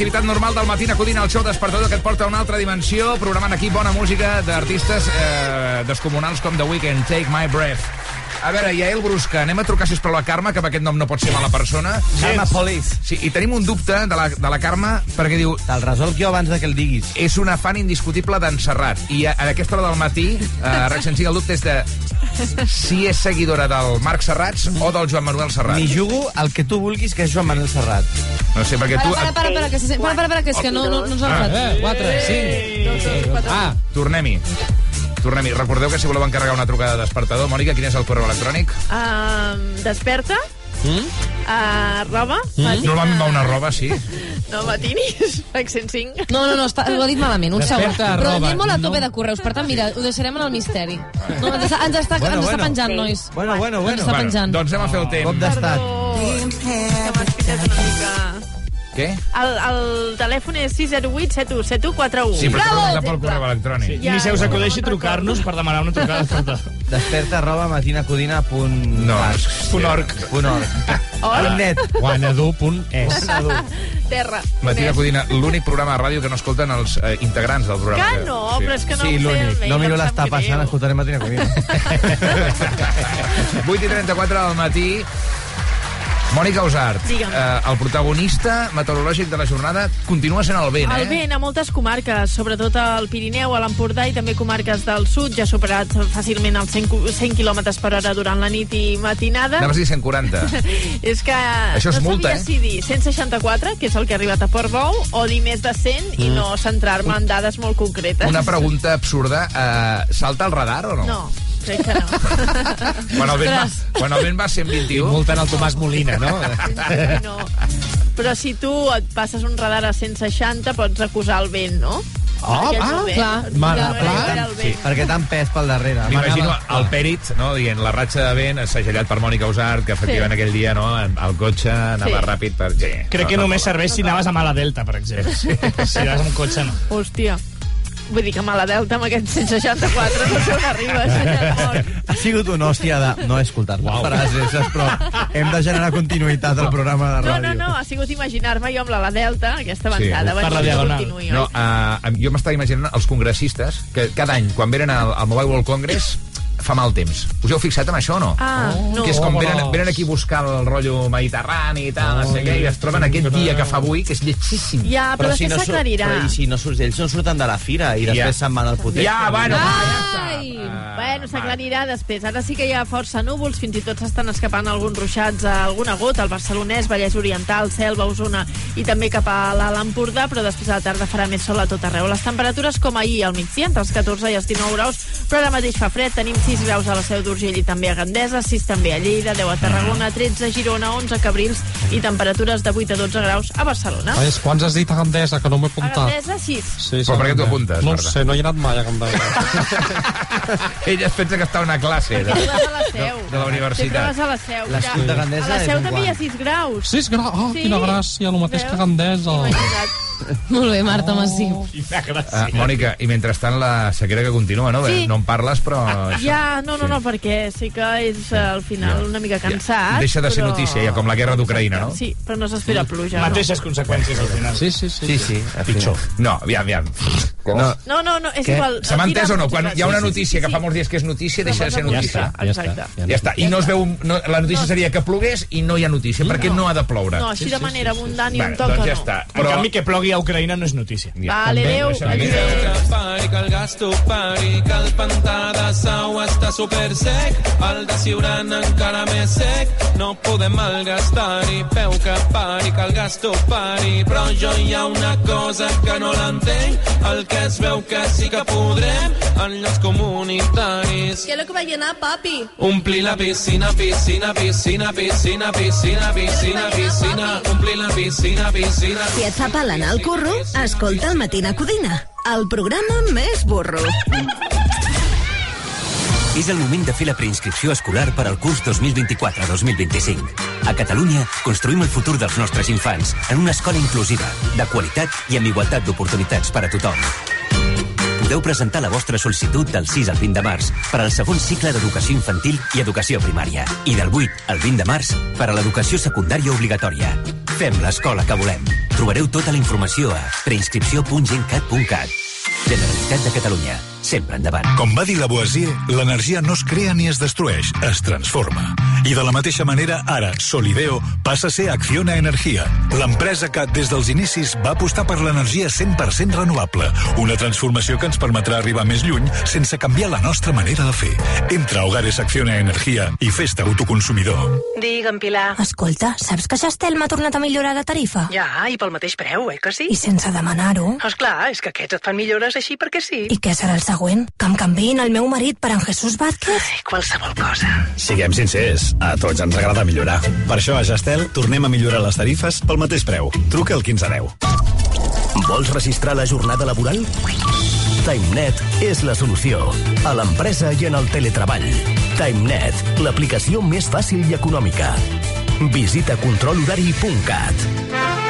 L'activitat normal del matí acudint al show despertador que et porta a una altra dimensió, programant aquí bona música d'artistes eh, descomunals com The Weeknd, Take My Breath. A veure, Yael Brusca, anem a trucar, sisplau, a Carme, que amb aquest nom no pot ser mala persona. Carme Police. Sí, i tenim un dubte de la, de la Carme, perquè diu... Te'l resolc jo abans de que el diguis. És una fan indiscutible d'en Serrat. I a, a aquesta hora del matí, eh, Rex Sensiga, el dubte és de si és seguidora del Marc Serrats o del Joan Manuel Serrat. M'hi jugo el que tu vulguis, que és Joan Manuel Serrat. No sé, perquè tu... Para, para, para, para, que, se... para, para, para, que és que no, no, no ens ha Ah, agafat. eh, Ah, tornem-hi. Tornem-hi. Recordeu que si voleu encarregar una trucada de despertador, Mònica, quin és el correu electrònic? Um, desperta, Mm? uh, roba, matina... Normalment va una roba, sí. No, matinis, Rex 105. No, no, no, està, ho ha dit malament, un segon. Però anem molt a tope no. de correus, per tant, mira, ho deixarem en el misteri. No, ens, està, ens, està, Bueno, ens està bueno. penjant, Sí. nois. Bueno, bueno, Ens està penjant. Doncs anem a fer el temps. Cop d'estat. Que m'has una mica... Què? El, el telèfon és 608 717141. Sí, però t'he preguntat pel correu electrònic. Sí. Ni se us acudeixi trucar-nos per demanar una trucada. Desperta arroba matinacodina.org. No, Punt org. Punt org. Punt net. Guanadu.es. Terra. Matina Codina, l'únic programa de ràdio que no escolten els eh, integrants del programa. Que no, però és que no Sí, ho sé, No miro les tapes, ara escoltaré Matina Codina. 8 i 34 del matí. Mònica Usart, Digue'm. eh, el protagonista meteorològic de la jornada continua sent el vent, El eh? vent a moltes comarques, sobretot al Pirineu, a l'Empordà i també comarques del sud, ja ha superat fàcilment els 100, cu- 100 km per hora durant la nit i matinada. Anaves a dir 140. és que Això és no multa, eh? si dir 164, que és el que ha arribat a Portbou, o dir més de 100 i Mm. no centrar-me en dades molt concretes. Una pregunta absurda. Eh, salta el radar o no? No, crec que no. Quan el vent va, quan el vent va a 121... Multen el Tomàs Molina, no? no. Però si tu et passes un radar a 160, pots acusar el vent, no? Ah, és ah, vent. clar. No Mare, clar. Sí, perquè tant pes pel darrere. M'imagino el Pèrit, no, dient la ratxa de vent assagellat per Mònica Usart, que efectivament Sí. aquell dia no, el cotxe anava Sí. ràpid per... Sí, Crec que només serveix si anaves a Mala Delta, per exemple. Si anaves amb cotxe, no. Hòstia. Vull dir que a la Delta amb aquest 164 no sé on arribes. Ha sigut una hòstia de... No he escoltat wow. frases, però hem de generar continuïtat al programa de No, ràdio. no, no, ha sigut imaginar-me jo amb la la Delta, aquesta avançada. Per vaig la dir, diagonal. continuï, No, uh, jo m'estava imaginant els congressistes que cada any, quan venen al, al Mobile World Congress, fa mal temps. Us heu fixat en això o no? Ah, no. Que és com venen, Vámonos. venen aquí a buscar el rotllo mediterrani i tal, no sé què, i es troben aquest dia que fa avui, que és lletjíssim. Ja, però, després sur- s'aclarirà. Però i si no surts, ells no surten de la fira i després Ja. se'n van al potet. Ja, bueno, Ai, bueno, s'aclarirà després. Ara sí que hi ha força núvols, fins i tot s'estan escapant alguns ruixats, a alguna gota, al Barcelonès, Vallès Oriental, Selva, Osona i també cap a l'Alt Empordà, però després a la tarda farà més sol a tot arreu. Les temperatures com ahir al migdia, entre els 14 i els 19 graus, però ara mateix fa fred, tenim 6 graus a la Seu d'Urgell i també a Gandesa, 6 també a Lleida, 10 a Tarragona, 13 a Girona, 11 a Cabrils i temperatures de 8 a 12 graus a Barcelona. Ai, quants has dit a Gandesa, que no m'he A apuntat? Gandesa, 6. Sí, Però per què t'ho apuntes, No sé, no hi he anat mai a Gandesa. Ella es pensa que està a una classe de, Perquè vas a la Seu. de, de la Sempre universitat. vas a la Seu. L'escut Mira, de Gandesa A la Seu també hi ha quant? 6 graus. 6 graus, oh, Sí. quina gràcia, el mateix Veus? que Gandesa. Imagina't. Molt bé, Marta Massiu. Uh, Mònica, i mentrestant la sequera que continua, no? Sí. No en parles, però... això- Ja, no, no, no, perquè sí que és eh, al final una mica cansat. Deixa de ser però... notícia, ja com la guerra d'Ucraïna, no? Sí, però no s'espera pluja. No. Mateixes conseqüències, al final. Sí, sí, sí. Sí, sí. al Pitjor. No, aviam, aviam. No, No, no, no, és Què? igual. Se m'ha entès o no? Quan hi ha una notícia Sí, que sí, fa molts dies que és notícia, deixa de ser Ja notícia. està, exacte. Ja està. I no es veu... No, la notícia seria que plogués i no hi ha notícia, perquè no ha de ploure. No, així de manera abundant i un toc doncs que ja no. està. En canvi, que plogui a Ucraïna no és notícia. Vale, adéu. Pari, que el gasto pari, que el pantà de sau està super sec, el de Siuran encara més sec, no podem malgastar-hi, peu que pari, que el gasto pari, però jo hi ha una cosa que no l'entenc, el que es veu que sí que podrem en llocs comunitaris. ¿Qué es lo que va a llenar, papi? Omplir la piscina, piscina, piscina, piscina, piscina, piscina, piscina, omplir la piscina, piscina. Si et fa pal anar al curro, escolta el Matina Codina, el programa més burro. És el moment de fer la preinscripció escolar per al curs 2024-2025. A Catalunya construïm el futur dels nostres infants en una escola inclusiva, de qualitat i amb igualtat d'oportunitats per a tothom. Podeu presentar la vostra sol·licitud del 6 al 20 de març per al segon cicle d'educació infantil i educació primària i del 8 al 20 de març per a l'educació secundària obligatòria. Fem l'escola que volem. Trobareu tota la informació a preinscripció.gencat.cat. Generalitat de Catalunya. Sempre endavant. Com va dir Lavoisier, l'energia no es crea ni es destrueix, es transforma. I de la mateixa manera, ara, Solideo passa a ser Acciona Energia, l'empresa que, des dels inicis, va apostar per l'energia 100% renovable, una transformació que ens permetrà arribar més lluny sense canviar la nostra manera de fer. Entra a Hogares Acciona Energia i fes-te autoconsumidor. Digue'm, Pilar. Escolta, saps que Gestel m'ha tornat a millorar la tarifa? Ja, i pel mateix preu, eh que sí? I sense demanar-ho. Esclar, és que aquests et fan millores així perquè sí. I què serà el següent? Que em canviïn el meu marit per en Jesús Vázquez? Ai, qualsevol cosa. Siguem sincers, a tots ens agrada millorar. Per això a Gestel tornem a millorar les tarifes pel mateix preu. Truca al 1510. Vols registrar la jornada laboral? TimeNet és la solució. A l'empresa i en el teletreball. TimeNet, l'aplicació més fàcil i econòmica. Visita controlhorari.cat.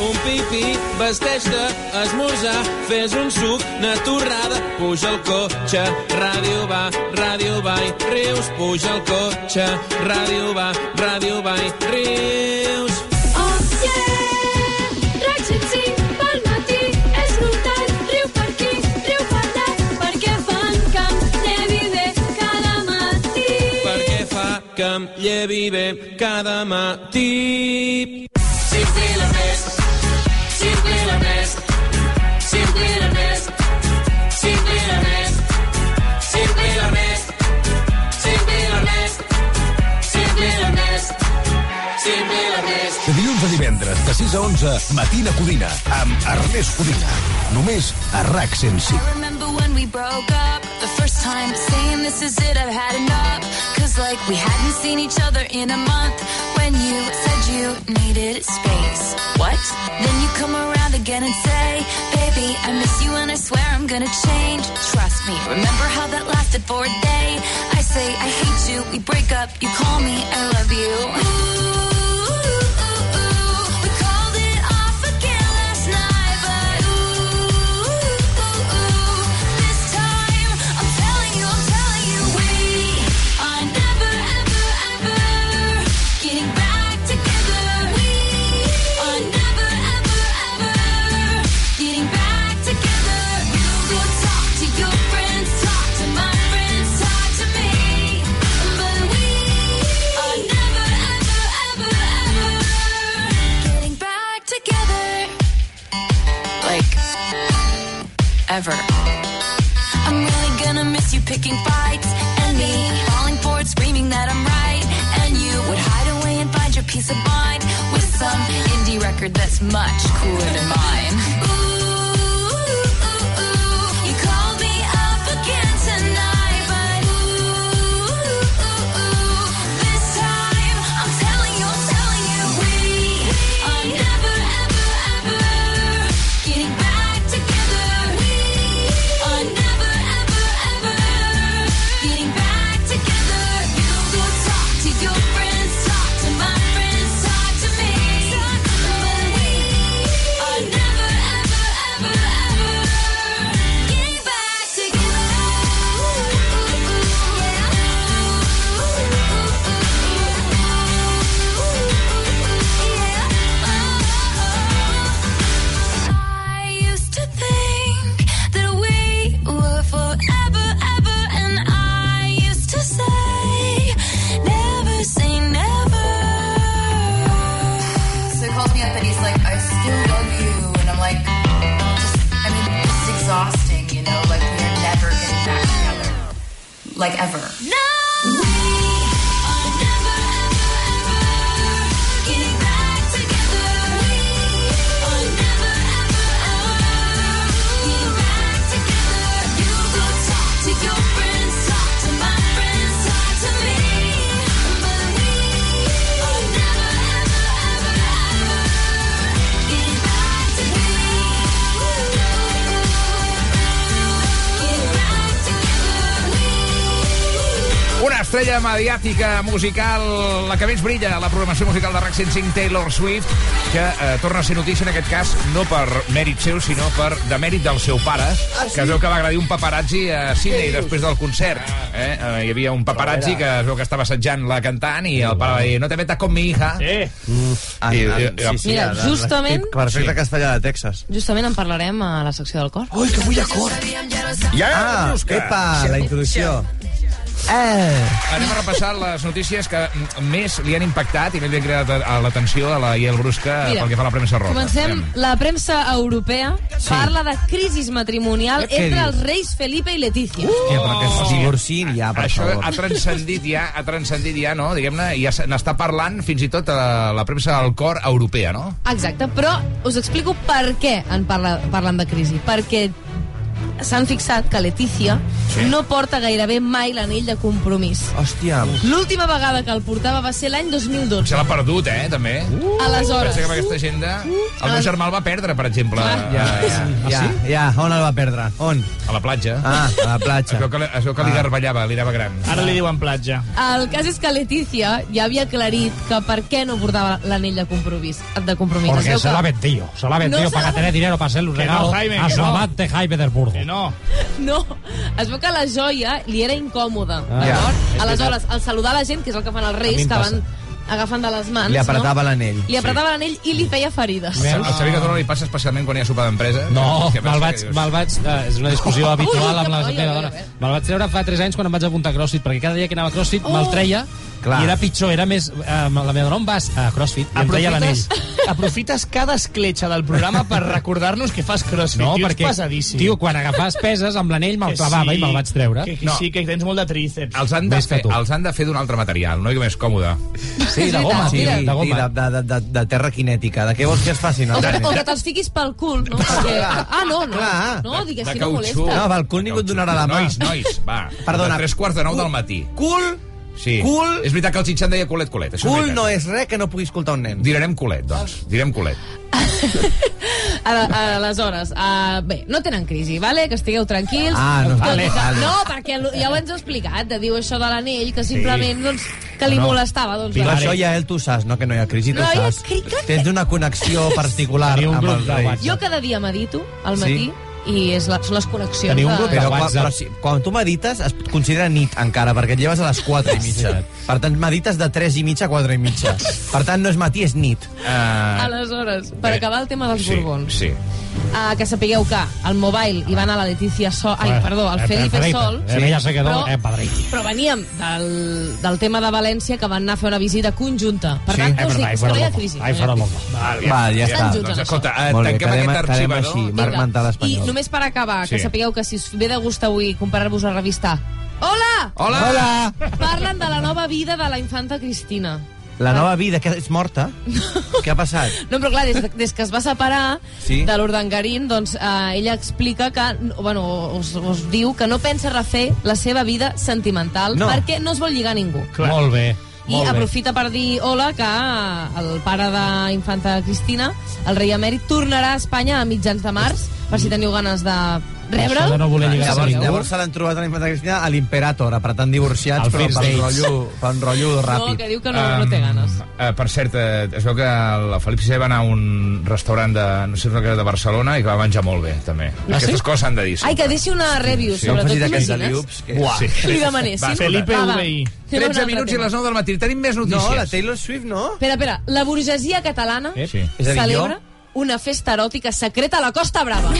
un pipí, vesteix-te, esmorzar, fes un suc, una torrada, puja al cotxe, ràdio va, ràdio va i rius, puja al cotxe, ràdio va, ràdio va i rius. Oh, yeah! RAC 105 pel matí és notat. Riu per aquí, riu per allà, perquè fan em llevi bé cada matí. perquè fa llevi bé cada matí. Simply the best. Simply the best. Simply the best. Simply the best. Simply the best. Simply the best. Simply the best. Simply the best. De dilluns a divendres, de 6 a 11, Matina Codina, amb Ernest Codina. Només a RAC 105. I remember when we broke up the first time, saying this is it, I've had enough. Cause like we hadn't seen each other in a month when you said you needed space. What? Then you come around again and say, baby, I miss you and I swear I'm gonna change. Trust me, remember how that lasted for a day? I say I hate you, we break up, you call me, I love you. We record that's much cooler than mine. Estrella mediàtica musical, la que més brilla a la programació musical de RAC 105, Taylor Swift, que eh, torna a ser notícia en aquest cas no per mèrit seu, sinó per demèrit del seu pare, Ah, sí? que es veu que va agredir un paparazzi a Sydney després del concert. Eh? Eh, hi havia un paparazzi que es veu que estava assetjant la cantant i el pare va dir, no te metas con mi hija. Eh. En, I- en, i- sí, sí, Mira, en- en justament- Perfecte Sí. castellà de Texas. Justament en parlarem a la secció del cor. Ui, que vull a cor! Ah, epa, la introducció. Eh. Anem a repassar les notícies que més li han impactat i més li han a l'atenció a la Iel Brusca Mira, pel que fa a la premsa rosa. Comencem. Anem. La premsa europea Sí. parla de crisis matrimonial Què entre dius? els reis Felipe i Letícia. Hòstia, però que Oh. es divorciïn ja, per Això favor. ha transcendit ja, ha transcendit ja, no? Diguem-ne, ja se- n'està parlant fins i tot a la premsa del cor europea, no? Exacte, però us explico per què en parla, parlen de crisi. Perquè s'han fixat que Letícia Sí. no porta gairebé mai l'anell de compromís. Hòstia. L'última vegada que el portava va ser l'any 2012. Se l'ha perdut, eh, també. Aleshores. Pensa que amb aquesta agenda... El meu Ah. germà el va perdre, per exemple. Ja, ja, ja, ja. On el va perdre? On? A la platja. Ah, a la platja. Es veu que, es veu que li Ah. garballava, li anava gran. Ara li diuen platja. El cas és que Letícia ja havia aclarit que per què no portava l'anell de compromís. De compromís. Porque se que- lo ha vendido. Se lo ha vendido No para tener dinero para hacer un regalo no, Jaime, a su no. amante Jaime del Burgo. Que no. No, es veu que la joia li era incòmoda. Ah. d'acord? Ja. Aleshores, al saludar la gent, que és el que fan els reis, que van agafant de les mans, Li apretava no? l'anell. Li apretava l'anell i li feia ferides. Al Xavi Cazorla li passa especialment quan hi ha sopar d'empresa. No, me'l vaig, me'l vaig, eh, és una discussió habitual amb la meva oi, dona. oi. Me'l vaig treure fa 3 anys quan em vaig apuntar a CrossFit, perquè cada dia que anava a CrossFit Oh. me'l treia Clar. i era pitjor, era més... Eh, la meva dona, on vas? A CrossFit, i em treia l'anell. Aprofites, cada escletxa del programa per recordar-nos que fas crossfit. No, tio, perquè, pesadíssim. tio, quan agafaves peses amb l'anell me'l clavava i me'l vaig treure. Que, que No. sí, que tens molt de tríceps. Els han, de Més fer, els han de fer d'un altre material, no? I més còmode. Sí, de goma. Sí, de, De goma. de, de, de, de terra quinètica. De què vols que es faci? No, O que, o que te'ls fiquis pel cul, no? Perquè... Ah, no, no. Clar. No, De així no molesta. No, pel cul ningú et donarà la mà. Nois, nois, va. Perdona. De tres quarts de nou del matí. Cul, Sí. Cul- És veritat que el Xitxan deia culet, culet. Això és cul veritat. no és res que no pugui escoltar un nen. Direm culet, doncs. Direm culet. Aleshores, uh, bé, no tenen crisi, vale? que estigueu tranquils. Ah, no, vale, que- vale. No, perquè ja ho ens heu explicat, de dir això de l'anell, que simplement, doncs, que li No. molestava. Doncs, doncs. això ja el tu saps, no? Que no hi ha crisi, tu No saps. cri- Tens una connexió particular amb reis. WhatsApp. Jo cada dia medito al Sí? I és la, són les connexions Teniu un grup de Però, quan, WhatsApp. però si, quan tu medites es considera nit encara, perquè et lleves a les 4 i mitja. Per tant, medites de 3 i mitja a 4 i mitja. Per tant, no és matí, és nit. Uh, Aleshores, per Bé. acabar el tema dels sí, borbons, sí. uh, que sapigueu que al Mobile hi va anar la Letícia Sol... Ai, perdó, el Eh, Felipe Felipe, Sol... eh, Ella se quedó Però-. Però veníem del, del tema de València, que van anar a fer una visita conjunta. Per Sí, tant, Eh, us però dic, ahí és que no hi ha crisi. Ahí no hi ha fuera crisi. loco. Val, Val, ja Estan està. Doncs escolta, eh, tanquem quedem, aquest arxivador. així. Marc. Mental I espanyol. Només per acabar, que Sí. sapigueu que si us ve de gust avui comparar-vos la revista... Hola! Hola! Hola! Parlen de la nova vida de la infanta Cristina. La nova vida, que és morta? Què ha passat? No, però clar, des, des que es va separar Sí. de l'Urdangarín, doncs eh, ella explica que, bueno, us, us diu que no pensa refer la seva vida sentimental No. perquè no es vol lligar a ningú. Molt bé. I molt bé. aprofita per dir hola que el pare d'infanta Cristina, el rei emèrit, tornarà a Espanya a mitjans de març, per si teniu ganes de Això de rebre'l. no voler lligar-se a Llavors, llavors se l'han trobat a la infanta Cristina a l'Imperator, apretant divorciats, Al però per un rotllo, per un rotllo No, ràpid. que diu que no, no té ganes. Uh, per cert, eh, es veu que el Felip VI va anar a un restaurant de, no sé si era de Barcelona i que va menjar molt bé, també. Ah, Aquestes sí? coses s'han de dir. Ai, que deixi una review, Sí, sobretot, Faci d'aquells t'imagines? que- Buah. Sí. Li demanessin. Va, Felipe Va, un 13 altre minuts i les 9 del matí. Tenim més notícies. No, la Taylor Swift no? Espera, espera, la burgesia catalana Sí. A dir, celebra? Una festa eròtica secreta a la Costa Brava.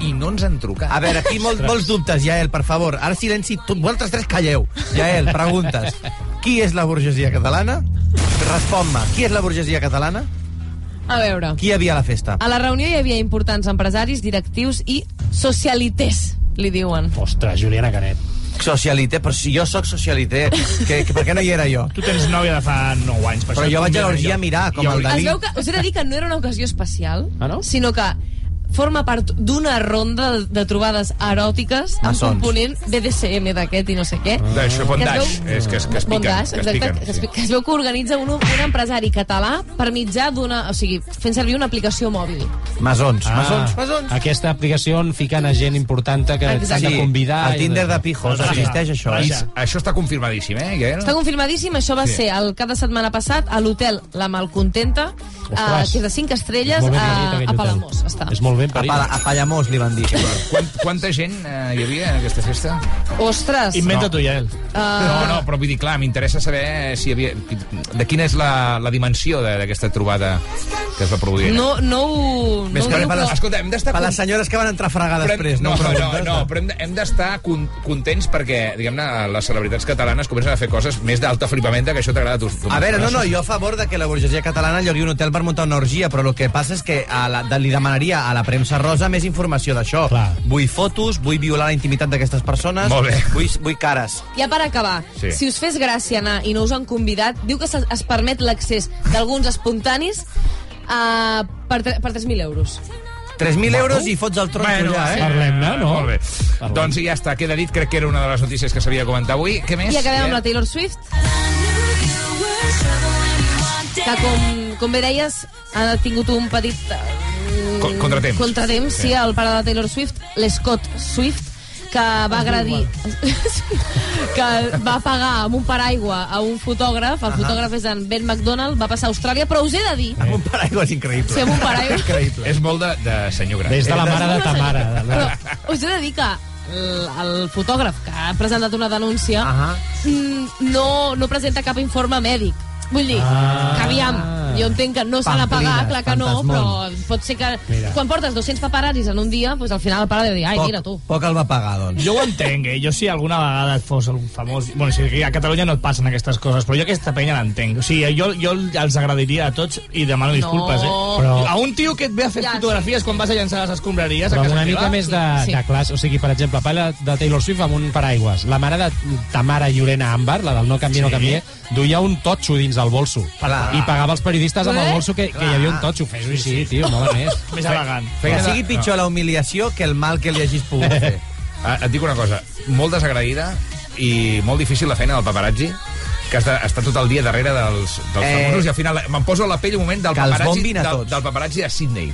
I no ens han trucat. A veure, aquí molt, molts dubtes, Jael, per favor. Ara silenci, tu, vosaltres tres calleu. Jael, preguntes. Qui és la burgesia catalana? Respon-me, qui és la burgesia catalana? A veure, Qui hi havia a la festa? a la reunió hi havia importants empresaris, directius i socialités, li diuen. Ostres, Juliana Canet. Socialité, però si jo sóc socialité, que, que per què no hi era jo? Tu tens nòvia de fa 9 anys. Per Però això jo vaig a l'orgia a mirar, com Jo- el Es Dalí. veu que, us he de dir que no era una ocasió especial, Ah, no? sinó que forma part d'una ronda de, de trobades eròtiques amb Maçons. component BDSM d'aquest i no sé què. D'això, bondage. Que es veu- És que, es- que es piquen. Bondage, que es exacte, piquen, que, es, sí. que es veu que organitza un, un empresari català per mitjà d'una... O sigui, fent servir una aplicació mòbil. Masons, Ah, masons, masons. Aquesta aplicació on fiquen a gent important que Exacte. t'han de Sí, convidar. el i Tinder de pijos, Raja. existeix això, eh? Raja. Això està confirmadíssim, eh, Gael? Està confirmadíssim, això va Sí. ser el cap de setmana passat a l'hotel La Malcontenta, eh, Ostres. que és de 5 estrelles, ben a, a. Palamós. Està. És molt molt ben A, parit. Pala, a Pallamós li van dir. Quant, quanta gent eh, hi havia en aquesta festa? Ostres! Inventa tu ja, el. Uh, No, no, però vull dir, clar, m'interessa saber si hi havia... De quina és la, la dimensió de- d'aquesta trobada que es va produir. No, no ho... Més no, que no, per les, Escolta, hem d'estar... per les senyores que van entrar a fregar Però hem- després, no? no, no, no, però hem de- hem d'estar con contents perquè, diguem-ne, les celebritats catalanes comencen a fer coses més d'alta flipamenta, que això t'agrada a tu. tu A veure, no, no, jo a favor de que la burgesia catalana llogui un hotel per muntar una orgia, però el que passa és que a la, de, li demanaria a la premsa rosa més informació d'això. Vull fotos, vull violar la intimitat d'aquestes persones, Molt bé. Vull, vull cares. Ja per acabar, Sí. si us fes gràcia anar i no us han convidat, diu que es permet l'accés d'alguns espontanis uh, per, per 3.000 euros. 3.000 euros i fots el tronco Bueno, ja, eh? Parlem-ne, no? Molt bé. Doncs ja està, queda dit, crec que era una de les notícies que s'havia de comentar avui. Què més? I acabem amb la Taylor Swift. Que, com, com bé deies, ha tingut un petit... Co- contratemps. Contratemps, sí, el pare de Taylor Swift, l'Scott Swift, que va agredir... que va pagar amb un paraigua a un fotògraf, el Ahà. fotògraf és en Ben McDonald, va passar a Austràlia, però us he de dir... Amb un paraigua és increïble. Sí, amb un paraigua. increïble. És molt de, de senyor gran. Des de la mare de Tamara. Però us he de dir que el, el fotògraf que ha presentat una denúncia mm, no, no presenta cap informe mèdic. Vull dir, Ah. que aviam, jo entenc que no s'ha de pagar, clar que no, però pot ser que... Mira. Quan portes 200 paparazzis en un dia, doncs al final el pare deu dir, ai, Poc, mira tu. poc el va pagar, doncs. Jo ho entenc, eh? Jo si alguna vegada et fos algun famós... Bueno, si a Catalunya no et passen aquestes coses, però jo aquesta penya l'entenc. O sigui, jo, jo els agradiria a tots i demano disculpes, eh? Però- A un tio que et ve a fer Ja, fotografies quan vas a llançar les escombraries Però a amb casa una mica teva. més de, Sí. de classe. O sigui, per exemple, parla de Taylor Swift amb un paraigües. La mare de Tamara Llorena Àmbar, la del No canvi, no Sí. canvié, duia un totxo dins del bolso. Clar. I pagava els periodistes amb el Eh? bolso que, que hi havia un totxo. Fes-ho així, tio, molt més. Més elegant. Que sigui pitjor la humiliació que el mal que li hagis pogut fer. Ah, et dic una cosa, molt desagraïda i molt difícil la feina del paparazzi que has d'estar tot el dia darrere dels, dels Eh. famosos i al final me'n poso a la pell un moment del Que paparazzi, del, del paparazzi de Sydney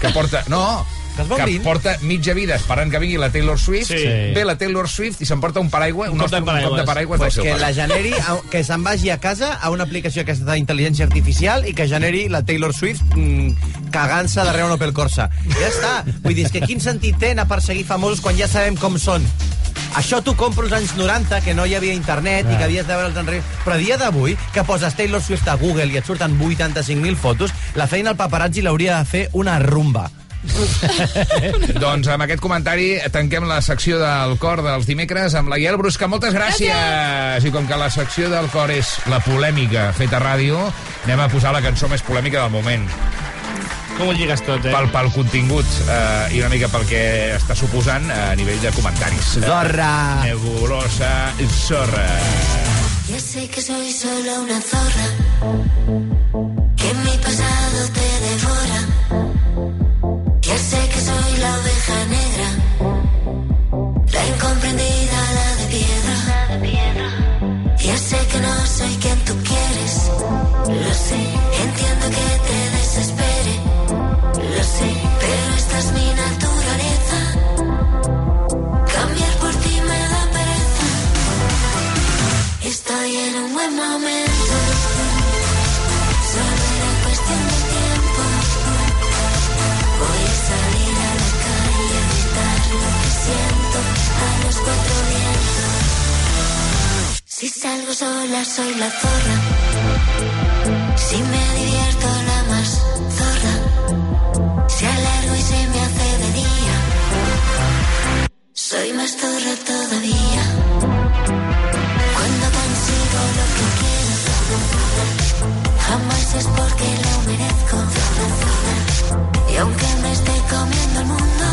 que porta... No, Que que porta mitja vida esperant que vingui la Taylor Swift, Sí. ve la Taylor Swift i s'emporta un paraigua, un, Un de nostre, un cop de del Pues que pare. la generi, que se'n vagi a casa a una aplicació aquesta d'intel·ligència artificial i que generi la Taylor Swift mm, cagant-se darrere un Opel Corsa. Ja està. Vull dir, és que quin sentit té anar a perseguir famosos quan ja sabem com són? Això t'ho compro als anys 90, que no hi havia internet i que havies de veure els enrere... Però a dia d'avui, que poses Taylor Swift a Google i et surten 85.000 fotos, la feina al paparazzi l'hauria de fer una rumba. Doncs amb aquest comentari tanquem la secció del cor dels dimecres amb la Iel Brusca. Moltes gràcies! I com que la secció del cor és la polèmica feta a ràdio, anem a posar la cançó més polèmica del moment. Com ho lligues tot, eh? Pel, pel contingut eh, i una mica pel que està suposant eh, a nivell de comentaris. Zorra! Nebulosa Zorra. Ya sé que soy solo una zorra, que mi pasado te Si salgo sola soy la zorra. Si me divierto la más zorra. Si alargo y se me hace de día. Soy más zorra todavía. Cuando consigo lo que quiero, jamás es porque lo merezco. Y aunque me esté comiendo el mundo,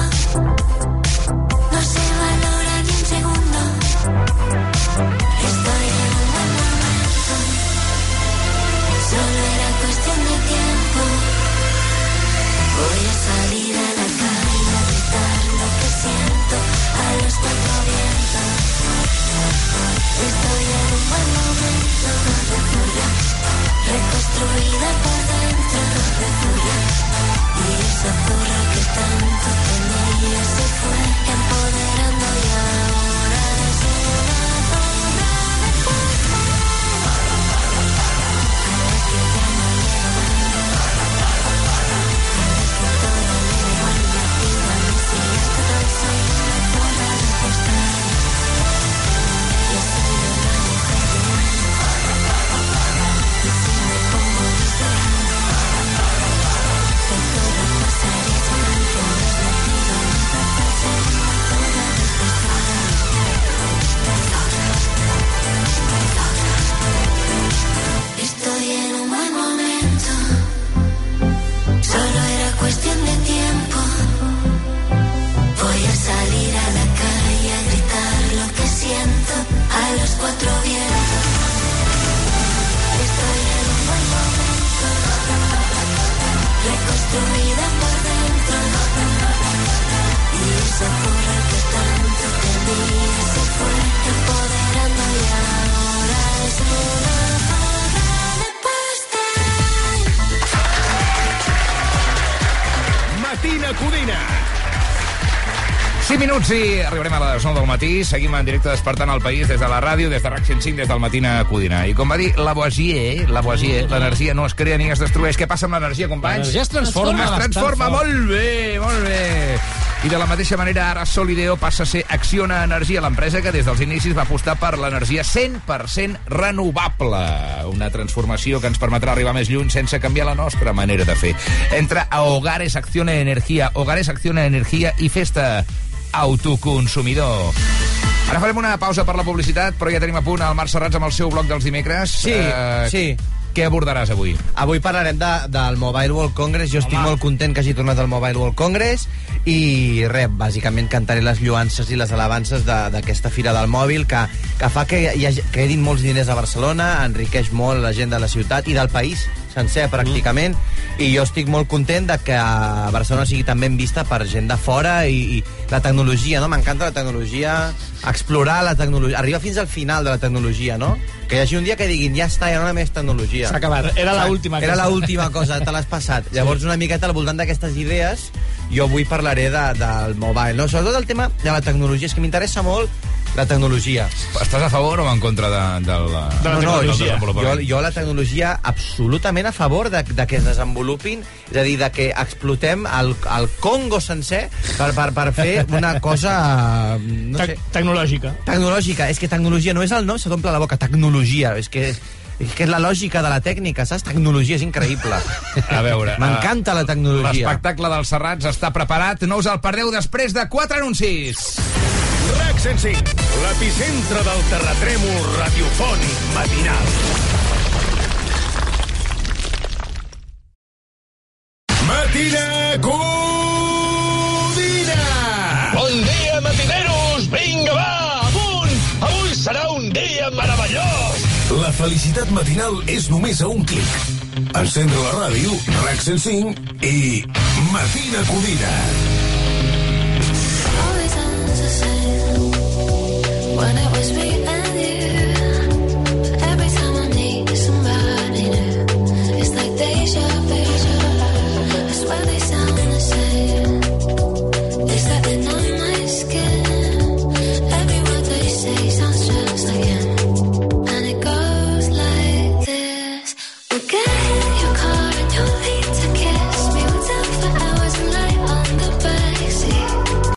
5 minuts i arribarem a les 9 del matí. Seguim en directe despertant el país des de la ràdio, des de RAC 105, des del Matina Codina. I com va dir Lavoisier, Lavoisier, l'energia no es crea ni es destrueix. Què passa amb l'energia, companys? L'energia es transforma Es transforma, molt bé, molt bé. I de la mateixa manera, ara Solideo passa a ser Acciona Energia, l'empresa que des dels inicis va apostar per l'energia 100% renovable. Una transformació que ens permetrà arribar més lluny sense canviar la nostra manera de fer. Entra a Hogares Acciona Energia, Hogares Acciona Energia i festa autoconsumidor. Ara farem una pausa per la publicitat, però ja tenim a punt el Marc Serrats amb el seu bloc dels dimecres. Sí, Eh, sí. Què abordaràs avui? Avui parlarem de, del Mobile World Congress. Jo estic molt content que hagi tornat al Mobile World Congress i res, bàsicament cantaré les lluances i les alabances de- d'aquesta fira del mòbil que, que fa que hi hagi, que quedin molts diners a Barcelona, enriqueix molt la gent de la ciutat i del país sencer, pràcticament, i jo estic molt content de que Barcelona sigui també ben vista per gent de fora i, i la tecnologia, no? M'encanta la tecnologia, explorar la tecnologia, arribar fins al final de la tecnologia, no? Que hi hagi un dia que diguin, ja està, ja no hi ha més tecnologia. S'ha acabat. Era l'última Era cosa. l'última cosa, te l'has passat. Llavors, una miqueta al voltant d'aquestes idees, jo avui parlaré de, del mobile, no? Sobretot el tema de la tecnologia, és que m'interessa molt la tecnologia. Estàs a favor o en contra de, de la, no, no, del jo, desenvolupament? jo la tecnologia absolutament a favor de, de que es desenvolupin, és a dir, de que explotem el, el Congo sencer per, per, per fer una cosa... No sé, Tecnològica. tecnològica. És que tecnologia no és el nom, se t'omple la boca. Tecnologia. És que, és que és la lògica de la tècnica, saps? Tecnologia és increïble. A veure... M'encanta la tecnologia. L'espectacle dels Serrats està preparat. No us el perdeu després de quatre anuncis. RAC 105, l'epicentre del terratrèmol radiofònic matinal. Matina Codina! Bon dia, matineros! Vinga, va, amunt! Avui serà un dia meravellós! La felicitat matinal és només a un clic. Encendre la ràdio, RAC 105 i Matina Codina. When it was me